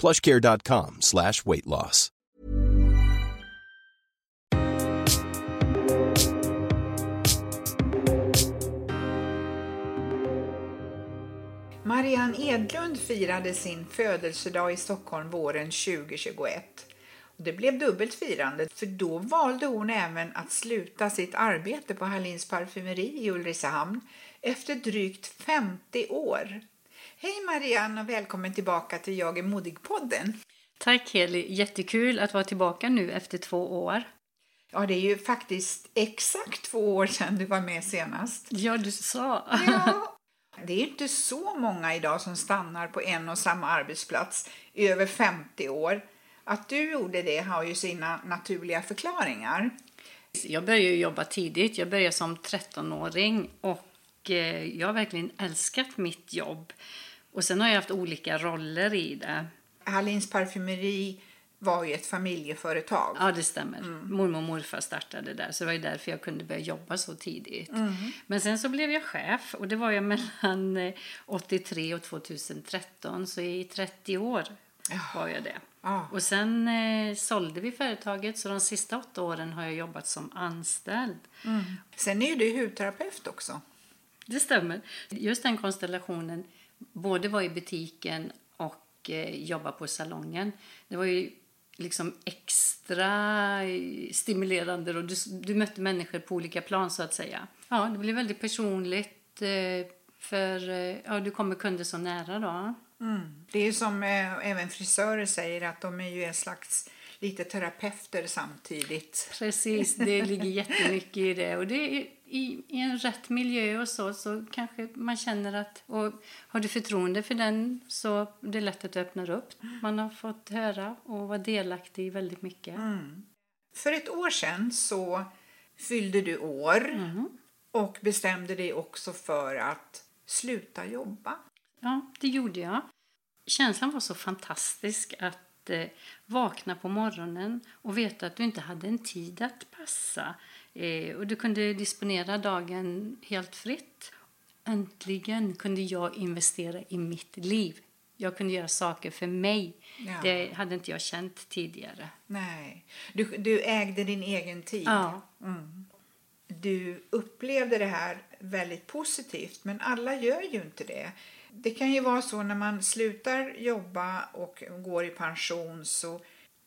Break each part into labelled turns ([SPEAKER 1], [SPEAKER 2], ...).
[SPEAKER 1] plushcare.com slash weight loss.
[SPEAKER 2] Marianne Edlund firade sin födelsedag i Stockholm våren 2021. Det blev dubbelt firande, för då valde hon även att sluta sitt arbete på Hallins parfymeri i Ulricehamn efter drygt 50 år. Hej Marianne och välkommen tillbaka till Jag är modig-podden.
[SPEAKER 3] Tack Heli, jättekul att vara tillbaka nu efter två år.
[SPEAKER 2] Ja, det är ju faktiskt exakt två år sedan du var med senast.
[SPEAKER 3] Ja, du sa.
[SPEAKER 2] Ja, det är inte så många idag som stannar på en och samma arbetsplats i över 50 år. Att du gjorde det har ju sina naturliga förklaringar.
[SPEAKER 3] Jag började jobba tidigt. Jag började som 13-åring och eh, jag har verkligen älskat mitt jobb. Och sen har jag haft olika roller i det.
[SPEAKER 2] Hallins parfymeri var ju ett familjeföretag.
[SPEAKER 3] Ja, det stämmer. Mormor och morfar startade där, så det var ju därför jag kunde börja jobba så tidigt. Men sen så blev jag chef och det var jag mellan eh, 83 och 2013, så i 30 år var jag det.
[SPEAKER 2] Ja.
[SPEAKER 3] Och sen eh, sålde vi företaget, så de sista åtta åren har jag jobbat som anställd.
[SPEAKER 2] Sen är du hudterapeut också.
[SPEAKER 3] Det stämmer. Just den konstellationen, både vara i butiken och eh, jobba på salongen, det var ju liksom extra eh, stimulerande och du, du mötte människor på olika plan så att säga. Ja, det blev väldigt personligt eh, för eh, ja, du kommer kunder så nära då.
[SPEAKER 2] Det är ju som eh, även frisörer säger att de är ju en slags lite terapeuter samtidigt.
[SPEAKER 3] Precis, det ligger jättemycket i det. Och det är i, i en rätt miljö och så, så kanske man känner att... Och har du förtroende för den så det är lätt att du öppnar upp. Man har fått höra och vara delaktig i väldigt mycket.
[SPEAKER 2] För ett år sedan så fyllde du år och bestämde dig också för att sluta jobba.
[SPEAKER 3] Ja, det gjorde jag. Känslan var så fantastisk att eh, vakna på morgonen och veta att du inte hade en tid att passa. Eh, och du kunde disponera dagen helt fritt. Äntligen kunde jag investera i mitt liv. Jag kunde göra saker för mig.
[SPEAKER 2] Ja.
[SPEAKER 3] Det hade inte jag känt tidigare.
[SPEAKER 2] Nej, du, du ägde din egen tid.
[SPEAKER 3] Ja,
[SPEAKER 2] Du upplevde det här väldigt positivt, men alla gör ju inte det. Det kan ju vara så när man slutar jobba och går i pension så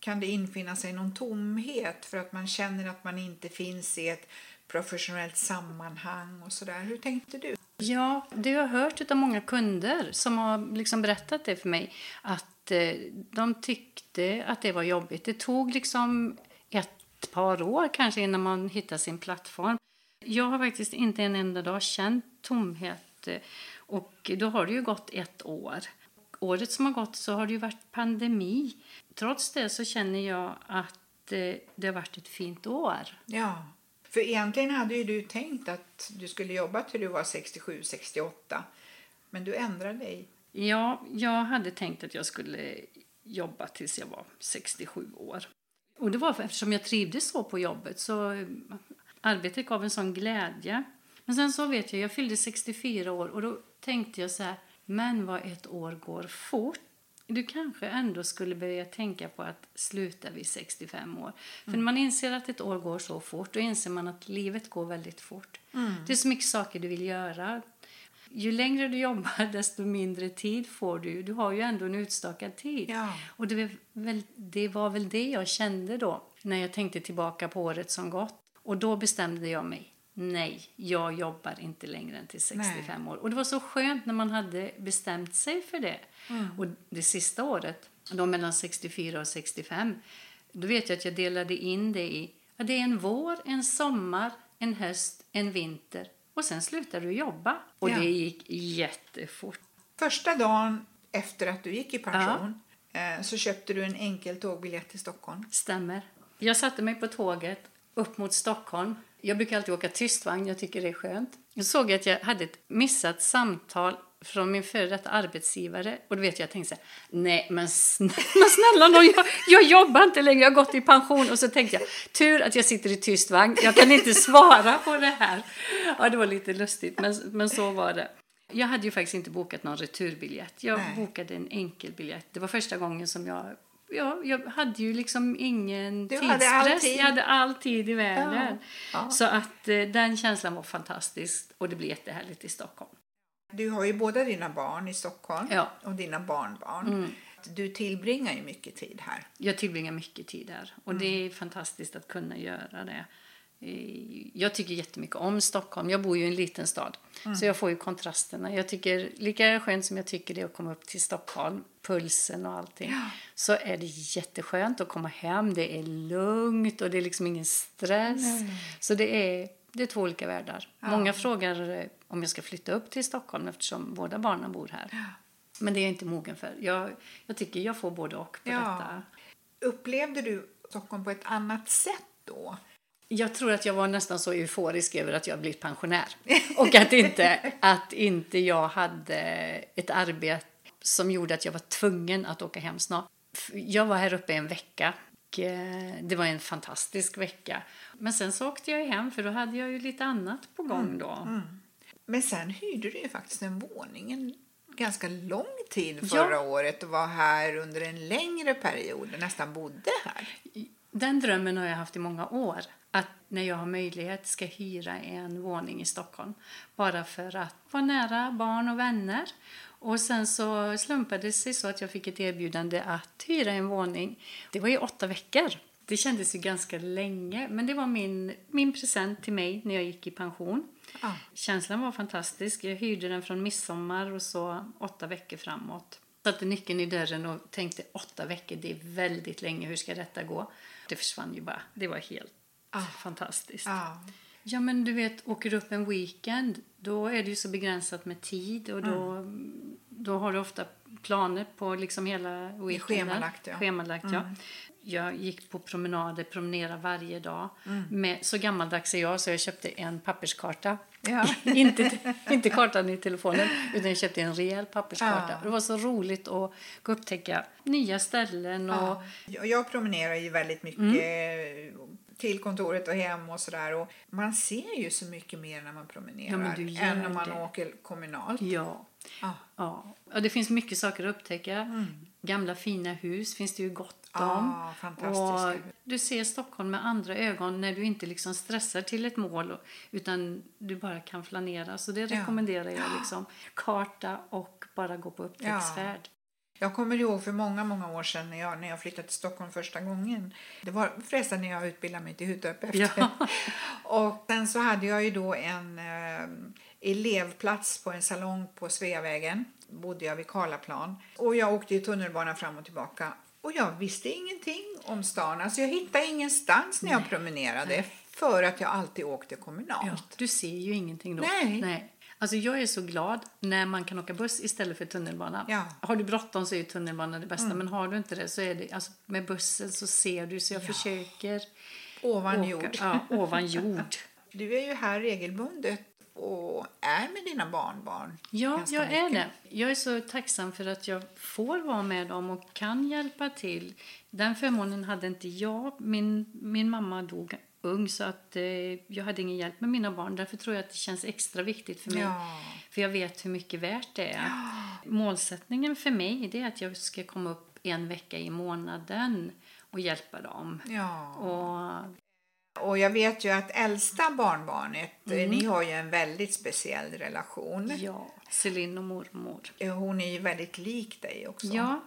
[SPEAKER 2] kan det infinna sig någon tomhet för att man känner att man inte finns i ett professionellt sammanhang och sådär. Hur tänkte du?
[SPEAKER 3] Ja, det har jag hört av många kunder som har liksom berättat det för mig. Att eh, de tyckte att det var jobbigt. Det tog liksom ett par år kanske innan man hittade sin plattform. Jag har faktiskt inte en enda dag känt tomhet. Eh, och då har det ju gått ett år. Året som har gått så har det ju varit pandemi. Trots det så känner jag att eh, det har varit ett fint år.
[SPEAKER 2] Ja, för egentligen hade ju du tänkt att du skulle jobba till du var 67-68. Men du ändrade dig.
[SPEAKER 3] Ja, jag hade tänkt att jag skulle jobba tills jag var 67 år. Och det var för, eftersom jag trivdes så på jobbet så eh, arbetet gav en sån glädje. Men sen så vet jag, jag fyllde 64 år och då tänkte jag så här, men vad ett år går fort. Du kanske ändå skulle börja tänka på att sluta vid 65 år. För när man inser att ett år går så fort, då inser man att livet går väldigt fort. Det är så mycket saker du vill göra. Ju längre du jobbar, desto mindre tid får du. Du har ju ändå en utstakad tid.
[SPEAKER 2] Ja.
[SPEAKER 3] Och det var, väl, det var väl det jag kände då. när jag tänkte tillbaka på året som gått. Och då bestämde jag mig. Nej, jag jobbar inte längre än till 65 år. Och det var så skönt när man hade bestämt sig för det. Och det sista året, då mellan 64 och 65, då vet jag att jag delade in det i ja, det är en vår, en sommar, en höst, en vinter. Och sen slutade du jobba. Och
[SPEAKER 2] Ja.
[SPEAKER 3] det gick jättefort.
[SPEAKER 2] Första dagen efter att du gick i pension eh, så köpte du en enkel tågbiljett till Stockholm.
[SPEAKER 3] Stämmer. Jag satte mig på tåget upp mot Stockholm. Jag brukar alltid åka tystvagn, jag tycker det är skönt. Jag såg att jag hade ett missat samtal från min före detta arbetsgivare. Och då vet jag, jag tänkte så här, nej men snälla, men snälla nån, jag, jag jobbar inte längre, jag har gått i pension. Och så tänkte jag, tur att jag sitter i tystvagn, jag kan inte svara på det här. Ja, det var lite lustigt, men, men så var det. Jag hade ju faktiskt inte bokat någon returbiljett. Jag
[SPEAKER 2] Nej.
[SPEAKER 3] bokade en enkelbiljett. Det var första gången som jag... Ja, jag hade ju liksom ingen
[SPEAKER 2] Du
[SPEAKER 3] tidspress.
[SPEAKER 2] hade.
[SPEAKER 3] Jag hade all tid i världen.
[SPEAKER 2] Ja.
[SPEAKER 3] Så att eh, den känslan var fantastisk och det blev jättehärligt i Stockholm.
[SPEAKER 2] Du har ju båda dina barn i Stockholm
[SPEAKER 3] Ja.
[SPEAKER 2] och dina barnbarn. Du tillbringar ju mycket tid här.
[SPEAKER 3] Jag tillbringar mycket tid här och det är fantastiskt att kunna göra det. Eh, Jag tycker jättemycket om Stockholm. Jag bor ju i en liten stad, så jag får ju kontrasterna. Jag tycker, lika skönt som jag tycker det är att komma upp till Stockholm, pulsen och allting, så är det jätteskönt att komma hem. Det är lugnt och det är liksom ingen stress. Så det är, det är två olika världar. Många frågar eh, om jag ska flytta upp till Stockholm eftersom båda barnen bor här. Men det är jag inte mogen för. Jag, jag tycker jag får både och på detta.
[SPEAKER 2] Upplevde du Stockholm på ett annat sätt då?
[SPEAKER 3] Jag tror att jag var nästan så euforisk över att jag blivit pensionär. Och att inte, att inte jag hade ett arbete som gjorde att jag var tvungen att åka hem snart. Jag var här uppe en vecka. och, eh, Det var en fantastisk vecka. Men sen så åkte jag hem för då hade jag ju lite annat på gång då.
[SPEAKER 2] Men sen hyrde du ju faktiskt en våning en ganska lång tid
[SPEAKER 3] Ja.
[SPEAKER 2] förra året och var här under en längre period och nästan bodde här.
[SPEAKER 3] Den drömmen har jag haft i många år. Att när jag har möjlighet ska hyra en våning i Stockholm. Bara för att vara nära barn och vänner. Och sen så slumpade det sig så att jag fick ett erbjudande att hyra en våning. Det var i åtta veckor. Det kändes ju ganska länge, men det var min, min present till mig när jag gick i pension.
[SPEAKER 2] Ja.
[SPEAKER 3] Känslan var fantastisk. Jag hyrde den från midsommar och så åtta veckor framåt. Satte nyckeln i dörren och tänkte åtta veckor, det är väldigt länge, hur ska detta gå? Det försvann ju bara. Det var helt fantastiskt.
[SPEAKER 2] Ja.
[SPEAKER 3] Ja, men du vet, åker du upp en weekend, då är det ju så begränsat med tid och då, då har du ofta planer på liksom hela weekenden.
[SPEAKER 2] schemalagt, ja.
[SPEAKER 3] Schemalagt, ja. Jag gick på promenader, promenerade varje dag.
[SPEAKER 2] Mm.
[SPEAKER 3] Med, så gammaldags är jag så jag köpte en papperskarta.
[SPEAKER 2] Ja.
[SPEAKER 3] inte, inte kartan i telefonen, utan jag köpte en rejäl papperskarta.
[SPEAKER 2] Ja.
[SPEAKER 3] Det var så roligt att upptäcka nya ställen. Och,
[SPEAKER 2] Ja. Jag- promenerar ju väldigt mycket
[SPEAKER 3] Mm.
[SPEAKER 2] till kontoret och hem och sådär. Och man ser ju så mycket mer när man promenerar
[SPEAKER 3] Ja,
[SPEAKER 2] än när man
[SPEAKER 3] det.
[SPEAKER 2] åker kommunalt.
[SPEAKER 3] Ja.
[SPEAKER 2] Ja.
[SPEAKER 3] Ja. ja, det finns mycket saker att upptäcka. Gamla fina hus finns det ju gott
[SPEAKER 2] Ja, fantastiska
[SPEAKER 3] och du ser Stockholm med andra ögon när du inte liksom stressar till ett mål utan du bara kan flanera. Så det rekommenderar jag. Liksom. Karta och bara gå på upptäcktsfärd.
[SPEAKER 2] Jag kommer ihåg för många, många år sedan när jag, när jag flyttade till Stockholm första gången. Det var förresten när jag utbildade mig till hudterapeut.
[SPEAKER 3] Ja.
[SPEAKER 2] och sen så hade jag ju då en eh, elevplats på en salong på Sveavägen. Bodde jag vid Karlaplan. Och jag åkte ju tunnelbana fram och tillbaka. Och jag visste ingenting om stan. Alltså jag hittade ingenstans när jag promenerade. För att jag alltid åkte kommunalt.
[SPEAKER 3] Ja, du ser ju ingenting då.
[SPEAKER 2] Nej.
[SPEAKER 3] Alltså jag är så glad när man kan åka buss istället för tunnelbana.
[SPEAKER 2] Ja.
[SPEAKER 3] Har du bråttom så är ju tunnelbana det bästa. Men har du inte det så är det, alltså med bussen så ser du. Så jag försöker
[SPEAKER 2] Ovan
[SPEAKER 3] åka
[SPEAKER 2] jord.
[SPEAKER 3] Ja, ovan jord.
[SPEAKER 2] Du är ju här regelbundet och är med dina barnbarn.
[SPEAKER 3] Ja, jag är
[SPEAKER 2] mycket.
[SPEAKER 3] det. Jag är så tacksam för att jag får vara med dem och kan hjälpa till. Den förmånen hade inte jag. Min, min mamma dog ung så att eh, jag hade ingen hjälp med mina barn. Därför tror jag att det känns extra viktigt för mig.
[SPEAKER 2] Ja.
[SPEAKER 3] För jag vet hur mycket värt det är. Målsättningen för mig är att jag ska komma upp en vecka i månaden och hjälpa dem.
[SPEAKER 2] Ja.
[SPEAKER 3] Och
[SPEAKER 2] Och jag vet ju att äldsta barnbarnet, eh,
[SPEAKER 3] Mm.
[SPEAKER 2] ni har ju en väldigt speciell relation.
[SPEAKER 3] ja, Celine och mormor.
[SPEAKER 2] Hon är ju väldigt lik dig också.
[SPEAKER 3] Ja,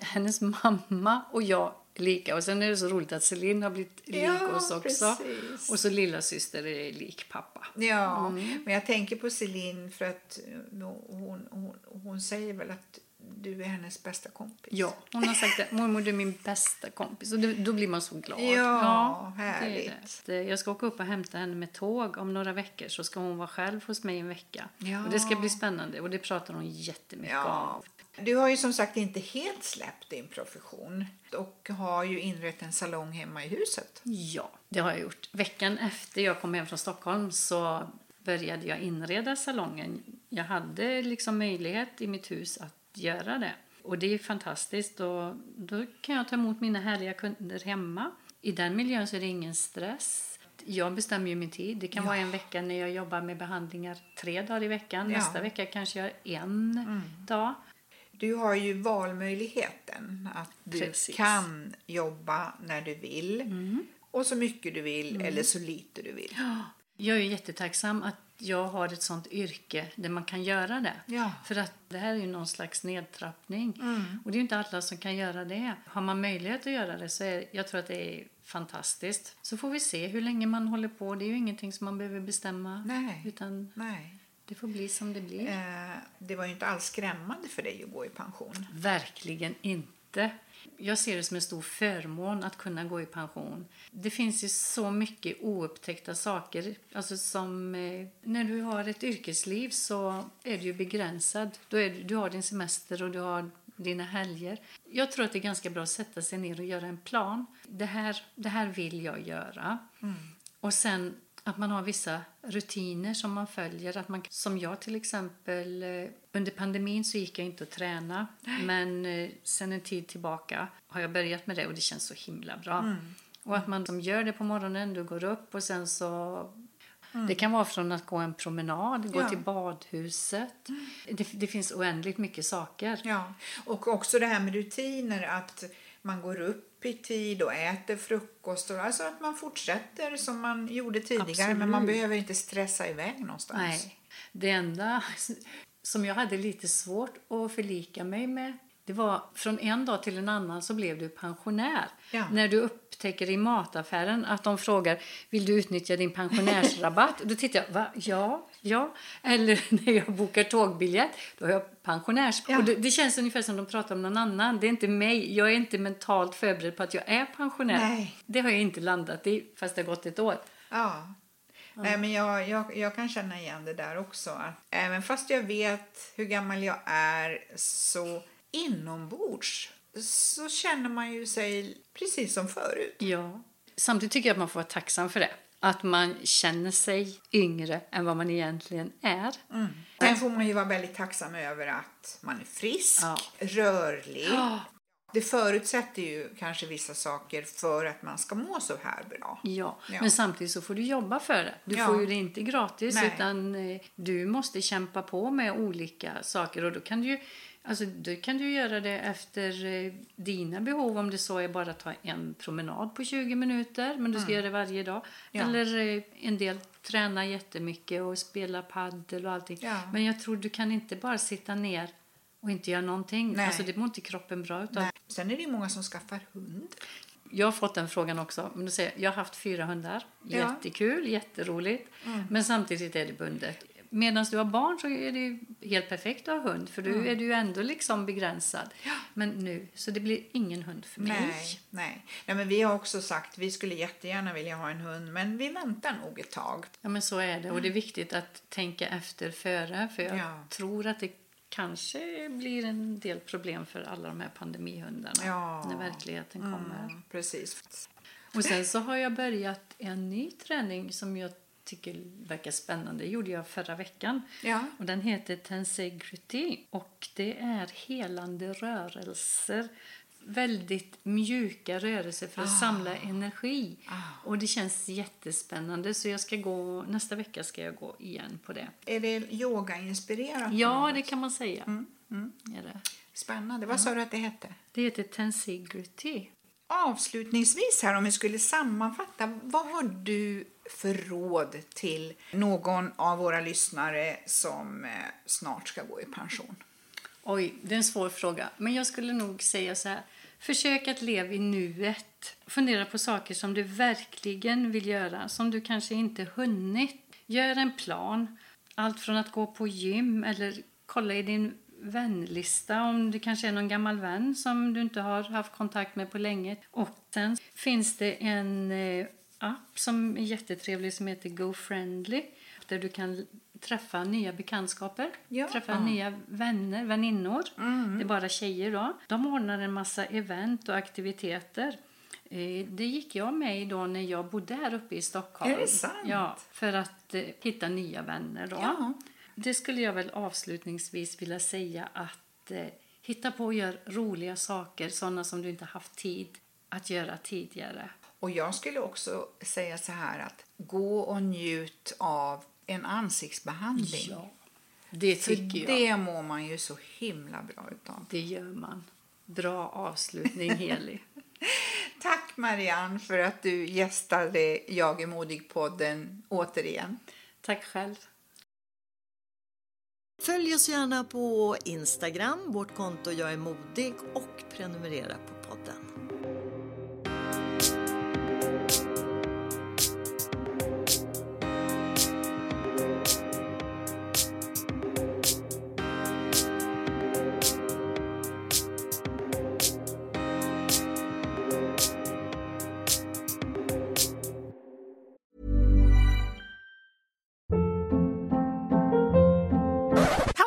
[SPEAKER 3] hennes mamma och jag lika. Och sen är det så roligt att Celine har blivit lik
[SPEAKER 2] Ja,
[SPEAKER 3] oss också.
[SPEAKER 2] precis.
[SPEAKER 3] Och så lilla syster är lik pappa.
[SPEAKER 2] Ja,
[SPEAKER 3] Mm.
[SPEAKER 2] men jag tänker på Celine för att eh, hon, hon, hon säger väl att du är hennes bästa kompis.
[SPEAKER 3] Ja, hon har sagt det. Mormor, du är min bästa kompis. Och då blir man så glad.
[SPEAKER 2] Ja,
[SPEAKER 3] är
[SPEAKER 2] härligt.
[SPEAKER 3] det. Det- Jag ska åka upp och hämta henne med tåg om några veckor. Så ska hon vara själv hos mig en vecka.
[SPEAKER 2] Ja.
[SPEAKER 3] Och det ska bli spännande. Och det pratar hon jättemycket
[SPEAKER 2] Ja.
[SPEAKER 3] om.
[SPEAKER 2] Du har ju som sagt inte helt släppt din profession och har ju inrett en salong hemma i huset.
[SPEAKER 3] Ja, det har jag gjort. Veckan efter jag kom hem från Stockholm så började jag inreda salongen. Jag hade liksom möjlighet i mitt hus att göra det. Och det är fantastiskt. Och då kan jag ta emot mina härliga kunder hemma. I den miljön så är det ingen stress. Jag bestämmer ju min tid. Det kan vara en vecka när jag jobbar med behandlingar tre dagar i veckan.
[SPEAKER 2] Ja.
[SPEAKER 3] Nästa vecka kanske jag en dag.
[SPEAKER 2] Du har ju valmöjligheten att du
[SPEAKER 3] Precis.
[SPEAKER 2] kan jobba när du vill och så mycket du vill eller så lite du vill.
[SPEAKER 3] Jag är jättetacksam att jag har ett sånt yrke där man kan göra det.
[SPEAKER 2] Ja.
[SPEAKER 3] För att det här är ju någon slags nedtrappning. Och det är inte alla som kan göra det. Har man möjlighet att göra det så är jag tror att det är fantastiskt. Så får vi se hur länge man håller på. Det är ju ingenting som man behöver bestämma.
[SPEAKER 2] Nej.
[SPEAKER 3] Utan
[SPEAKER 2] Nej.
[SPEAKER 3] det får bli som det blir.
[SPEAKER 2] Eh, det var ju inte alls skrämmande för dig att gå i pension.
[SPEAKER 3] Verkligen inte. Jag ser det som en stor förmån att kunna gå i pension. Det finns ju så mycket oupptäckta saker. Alltså som, eh, när du har ett yrkesliv så är du ju begränsad. Då är du, du har din semester och du har dina helger. Jag tror att det är ganska bra att sätta sig ner och göra en plan. Det här, det här vill jag göra. Och sen att man har vissa rutiner som man följer. Att man, som jag till exempel, eh, under pandemin så gick jag inte att träna. Men eh, sen en tid tillbaka har jag börjat med det och det känns så himla bra. Och att man som gör det på morgonen, du går upp och sen så Det kan vara från att gå en promenad, gå
[SPEAKER 2] Ja.
[SPEAKER 3] till badhuset. Det, det finns oändligt mycket saker.
[SPEAKER 2] Ja, och också det här med rutiner, att man går upp i tid och äter frukost. Och, alltså att man fortsätter som man gjorde tidigare, men man
[SPEAKER 3] Absolut.
[SPEAKER 2] behöver inte stressa iväg någonstans.
[SPEAKER 3] Nej. Det enda som jag hade lite svårt att förlika mig med det var från en dag till en annan så blev du pensionär.
[SPEAKER 2] Ja.
[SPEAKER 3] När du upptäcker i mataffären att de frågar vill du utnyttja din pensionärsrabatt? Då tittar jag, va? Ja, ja. Eller när jag bokar tågbiljett, då har jag pensionärs...
[SPEAKER 2] Ja.
[SPEAKER 3] Och det, det känns ungefär som de pratar om någon annan. Det är inte mig. Jag är inte mentalt förberedd på att jag är pensionär.
[SPEAKER 2] Nej.
[SPEAKER 3] Det har jag inte landat i, fast det har gått ett år.
[SPEAKER 2] Ja. Nej, men jag, jag, jag kan känna igen det där också. Att även fast jag vet hur gammal jag är så inombords så känner man ju sig precis som förut.
[SPEAKER 3] Ja. Samtidigt tycker jag att man får vara tacksam för det. Att man känner sig yngre än vad man egentligen är.
[SPEAKER 2] Sen får man ju vara väldigt tacksam över att man är frisk,
[SPEAKER 3] Ja.
[SPEAKER 2] rörlig. Det förutsätter ju kanske vissa saker för att man ska må så här bra.
[SPEAKER 3] Ja.
[SPEAKER 2] Ja.
[SPEAKER 3] men samtidigt så får du jobba för det. Du
[SPEAKER 2] Ja.
[SPEAKER 3] får ju det inte gratis
[SPEAKER 2] Nej.
[SPEAKER 3] utan eh, du måste kämpa på med olika saker och då kan du ju Alltså, då kan du göra det efter eh, dina behov om det så är bara att ta en promenad på 20 minuter men du ska göra det varje dag.
[SPEAKER 2] Mm. Ja.
[SPEAKER 3] Eller eh, en del tränar jättemycket och spelar paddel och allting.
[SPEAKER 2] Ja.
[SPEAKER 3] Men jag tror du kan inte bara sitta ner och inte göra någonting.
[SPEAKER 2] Nej.
[SPEAKER 3] Alltså, det mår inte kroppen bra utav.
[SPEAKER 2] Nej. Sen är det många som skaffar hund.
[SPEAKER 3] Jag har fått den frågan också. Men då säger jag, jag har haft fyra hundar.
[SPEAKER 2] Ja.
[SPEAKER 3] Jättekul, jätteroligt. Men samtidigt är det bundet. Medan du har barn så är det ju helt perfekt att ha hund. För då är du ju ändå liksom begränsad. Men nu, så det blir ingen hund för mig.
[SPEAKER 2] Nej, nej. nej men vi har också sagt vi skulle jättegärna vilja ha en hund men vi väntar nog ett tag.
[SPEAKER 3] Ja men så är det. Och det är viktigt att tänka efter före. För jag
[SPEAKER 2] Ja.
[SPEAKER 3] tror att det kanske blir en del problem för alla de här pandemihundarna.
[SPEAKER 2] Ja.
[SPEAKER 3] När verkligheten kommer.
[SPEAKER 2] Mm, precis.
[SPEAKER 3] Och sen så har jag börjat en ny träning som jag tycker verkar spännande. Det gjorde jag förra veckan.
[SPEAKER 2] Ja.
[SPEAKER 3] Och den heter Tensegrity och det är helande rörelser. Väldigt mjuka rörelser för att samla energi. Och det känns jättespännande så jag ska gå, nästa vecka ska jag gå igen på det.
[SPEAKER 2] Är det yogainspirerat?
[SPEAKER 3] Ja, det kan man säga. Är det.
[SPEAKER 2] Spännande. Vad sa du att det hette?
[SPEAKER 3] det heter Tensegrity.
[SPEAKER 2] Avslutningsvis här om vi skulle sammanfatta, vad har du för råd till någon av våra lyssnare som eh, snart ska gå i pension?
[SPEAKER 3] Oj, det är en svår fråga. Men jag skulle nog säga så här. Försök att leva i nuet. Fundera på saker som du verkligen vill göra, som du kanske inte hunnit. Gör en plan. Allt från att gå på gym eller kolla i din vänlista om det kanske är någon gammal vän som du inte har haft kontakt med på länge. Och sen finns det en eh, app som är jättetrevlig som heter GoFriendly där du kan träffa nya bekantskaper,
[SPEAKER 2] Ja.
[SPEAKER 3] träffa
[SPEAKER 2] Ja.
[SPEAKER 3] nya vänner, väninnor. Det är bara tjejer då. De ordnar en massa event och aktiviteter. Eh, Det gick jag med i då när jag bodde här uppe i Stockholm.
[SPEAKER 2] Är det sant?
[SPEAKER 3] Ja, för att eh, hitta nya vänner då.
[SPEAKER 2] Ja.
[SPEAKER 3] Det skulle jag väl avslutningsvis vilja säga att eh, hitta på och gör roliga saker, sådana som du inte haft tid att göra tidigare.
[SPEAKER 2] Och jag skulle också säga så här att gå och njut av en ansiktsbehandling.
[SPEAKER 3] det
[SPEAKER 2] För
[SPEAKER 3] tycker jag.
[SPEAKER 2] det mår man ju så himla bra utav.
[SPEAKER 3] Det gör man. Bra avslutning, Heli.
[SPEAKER 2] Tack Marianne för att du gästade Jag är modig-podden återigen.
[SPEAKER 3] Tack själv.
[SPEAKER 4] Följ oss gärna på Instagram, vårt konto Jag är modig och prenumerera på podden.